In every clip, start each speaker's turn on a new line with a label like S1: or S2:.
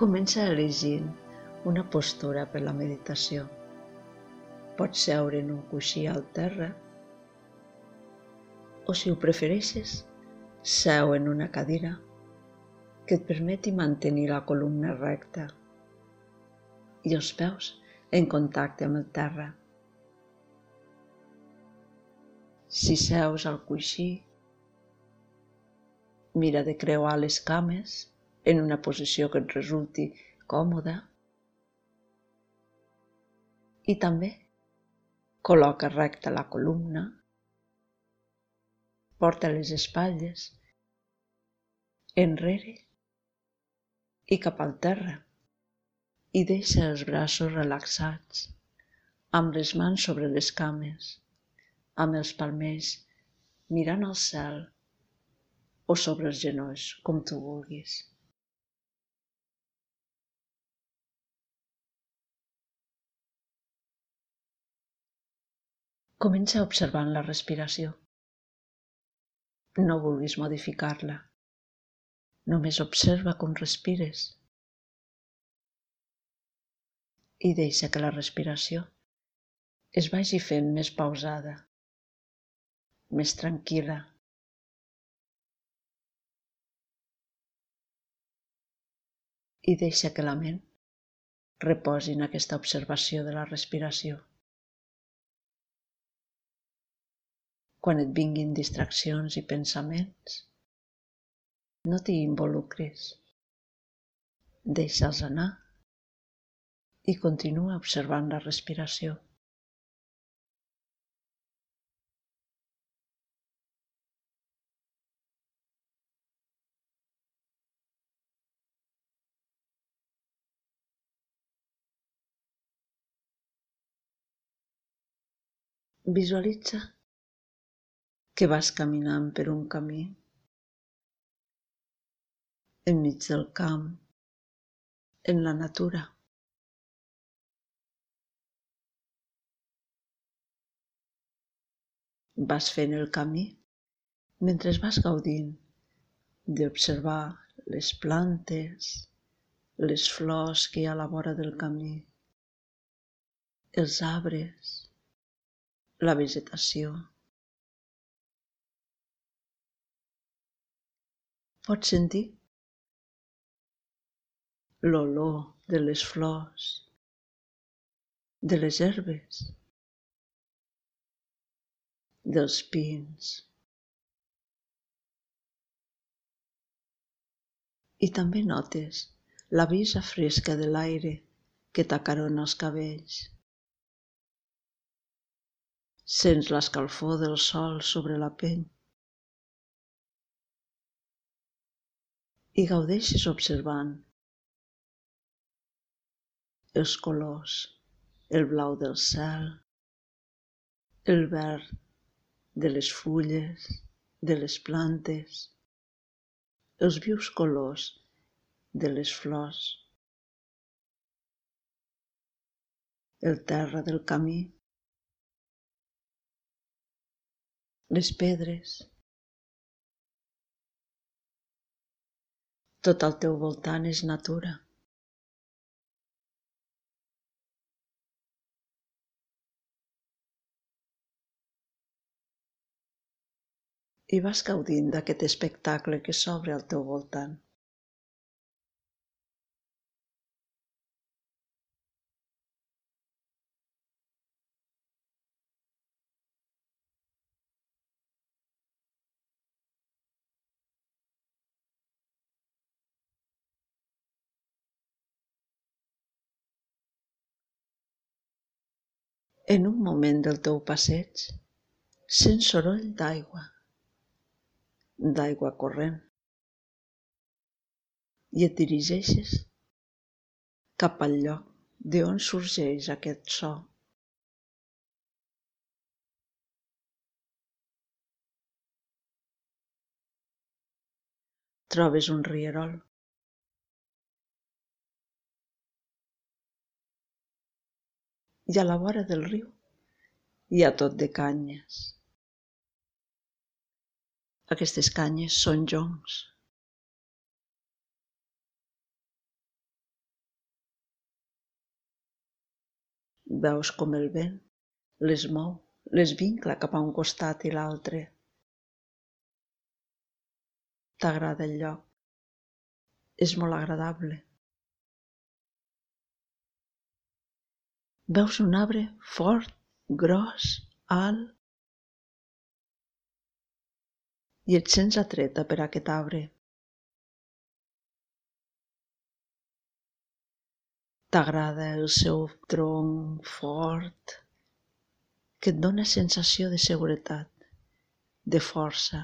S1: Comença elegint una postura per la meditació. Pots seure en un coixí al terra o, si ho prefereixes, seu en una cadira que et permeti mantenir la columna recta i els peus en contacte amb el terra. Si seus al coixí, mira de creuar les cames en una posició que et resulti còmoda. I també col·loca recta la columna, porta les espatlles enrere i cap al terra i deixa els braços relaxats, amb les mans sobre les cames, amb els palmells mirant al cel o sobre els genolls, com tu vulguis. Comença observant la respiració. No vulguis modificar-la. Només observa com respires. I deixa que la respiració es vagi fent més pausada, més tranquil·la. I deixa que la ment reposi en aquesta observació de la respiració. Quan et vinguin distraccions i pensaments, no t'hi involucris. Deixa'ls anar i continua observant la respiració. Visualitza que vas caminant per un camí enmig del camp, en la natura. Vas fent el camí mentre vas gaudint d'observar les plantes, les flors que hi ha a la vora del camí, els arbres, la vegetació. Pots sentir l'olor de les flors, de les herbes, dels pins. I també notes la brisa fresca de l'aire que t'acarona els cabells. Sents l'escalfor del sol sobre la pell. I gaudeixis observant els colors, el blau del cel, el verd de les fulles, de les plantes, els vius colors de les flors, el terra del camí, les pedres, Tot al teu voltant és natura. I vas gaudint d'aquest espectacle que s'obre al teu voltant. En un moment del teu passeig sents soroll d'aigua, d'aigua corrent, i et dirigeixes cap al lloc d'on sorgeix aquest so. Trobes un rierol. I a la vora del riu hi ha tot de canyes. Aquestes canyes són joncs. Veus com el vent les mou, les vincla cap a un costat i l'altre. T'agrada el lloc. És molt agradable. Veus un arbre fort, gros, alt, i et sents atreta per aquest arbre. T'agrada el seu tronc fort, que et dona sensació de seguretat, de força.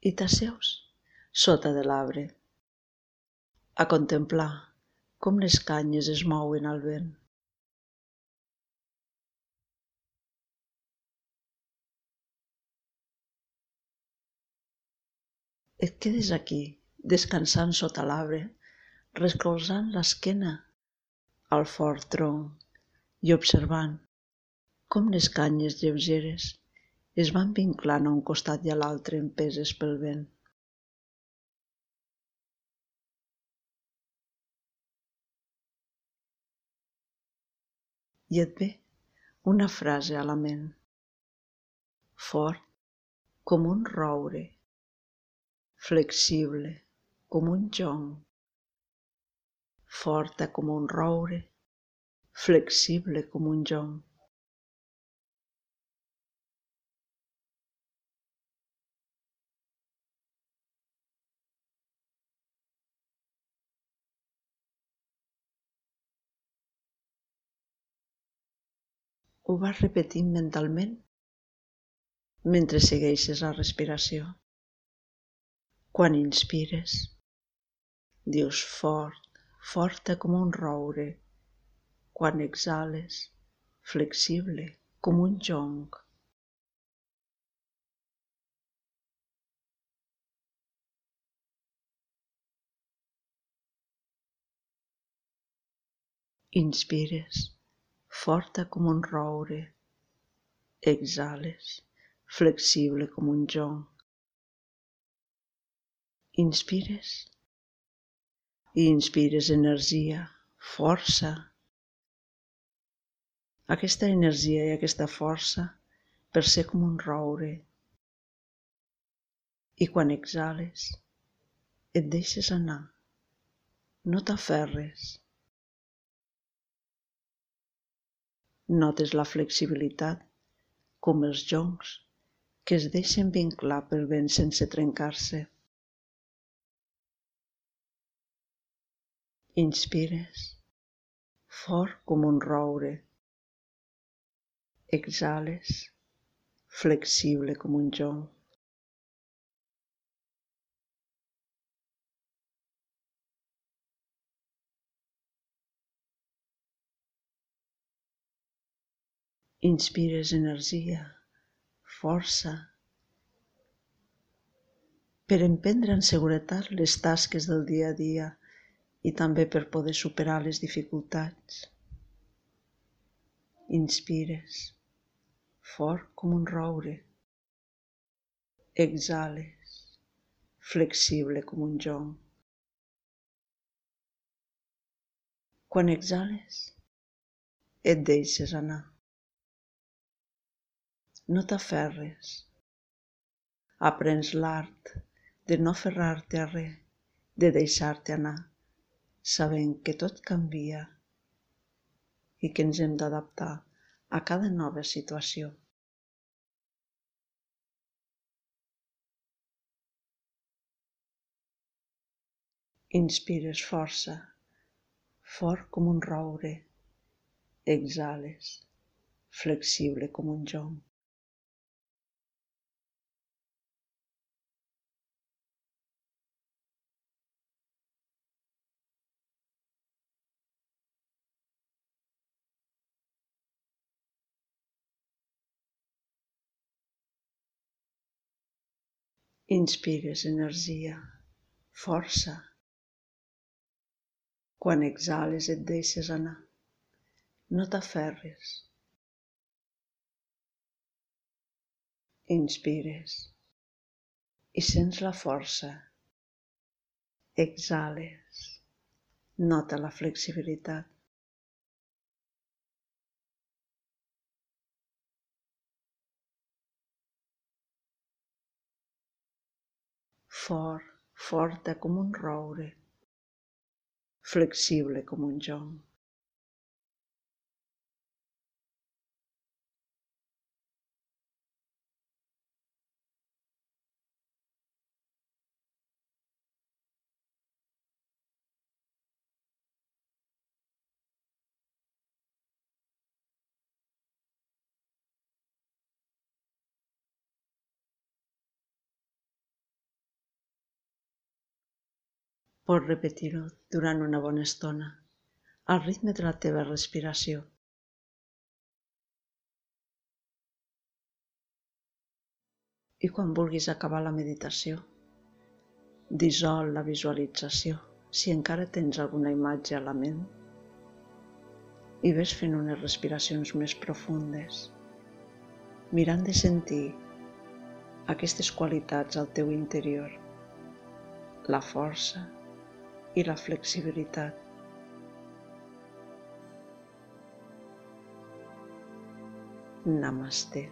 S1: I t'asseus sota de l'arbre a contemplar com les canyes es mouen al vent. Et quedes aquí, descansant sota l'arbre, recolzant l'esquena al fort tronc i observant com les canyes lleugeres es van vinclant a un costat i a l'altre empeses pel vent. I et ve una frase a la ment. Fort com un roure flexible com un jonc, forta com un roure, flexible com un jonc. Ho vas repetint mentalment mentre segueixes la respiració. Quan inspires, dius fort, forta com un roure. Quan exhales, flexible com un jonc. Inspires, forta com un roure. Exhales, flexible com un jonc inspires i inspires energia, força. Aquesta energia i aquesta força per ser com un roure. I quan exhales, et deixes anar. No t'aferres. Notes la flexibilitat, com els joncs, que es deixen vinclar pel vent sense trencar-se. Inspires, fort com un roure. Exhales, flexible com un jonc. Inspires energia, força, per emprendre en seguretat les tasques del dia a dia i també per poder superar les dificultats. Inspires, fort com un roure. Exhales, flexible com un jonc. Quan exhales, et deixes anar. No t'aferres. Aprens l'art de no aferrar-te a res, de deixar-te anar sabent que tot canvia i que ens hem d'adaptar a cada nova situació. Inspires força, fort com un roure. Exhales, flexible com un jonc. Inspires energia, força. Quan exhales et deixes anar. No t'aferres. Inspires i sents la força exhales. Nota la flexibilitat. Fort, forta com un roure. Flexible com un jonc. Pots repetir-ho durant una bona estona, al ritme de la teva respiració. I quan vulguis acabar la meditació, dissol la visualització, si encara tens alguna imatge a la ment, i ves fent unes respiracions més profundes, mirant de sentir aquestes qualitats al teu interior, la força, i la flexibilitat. Namaste.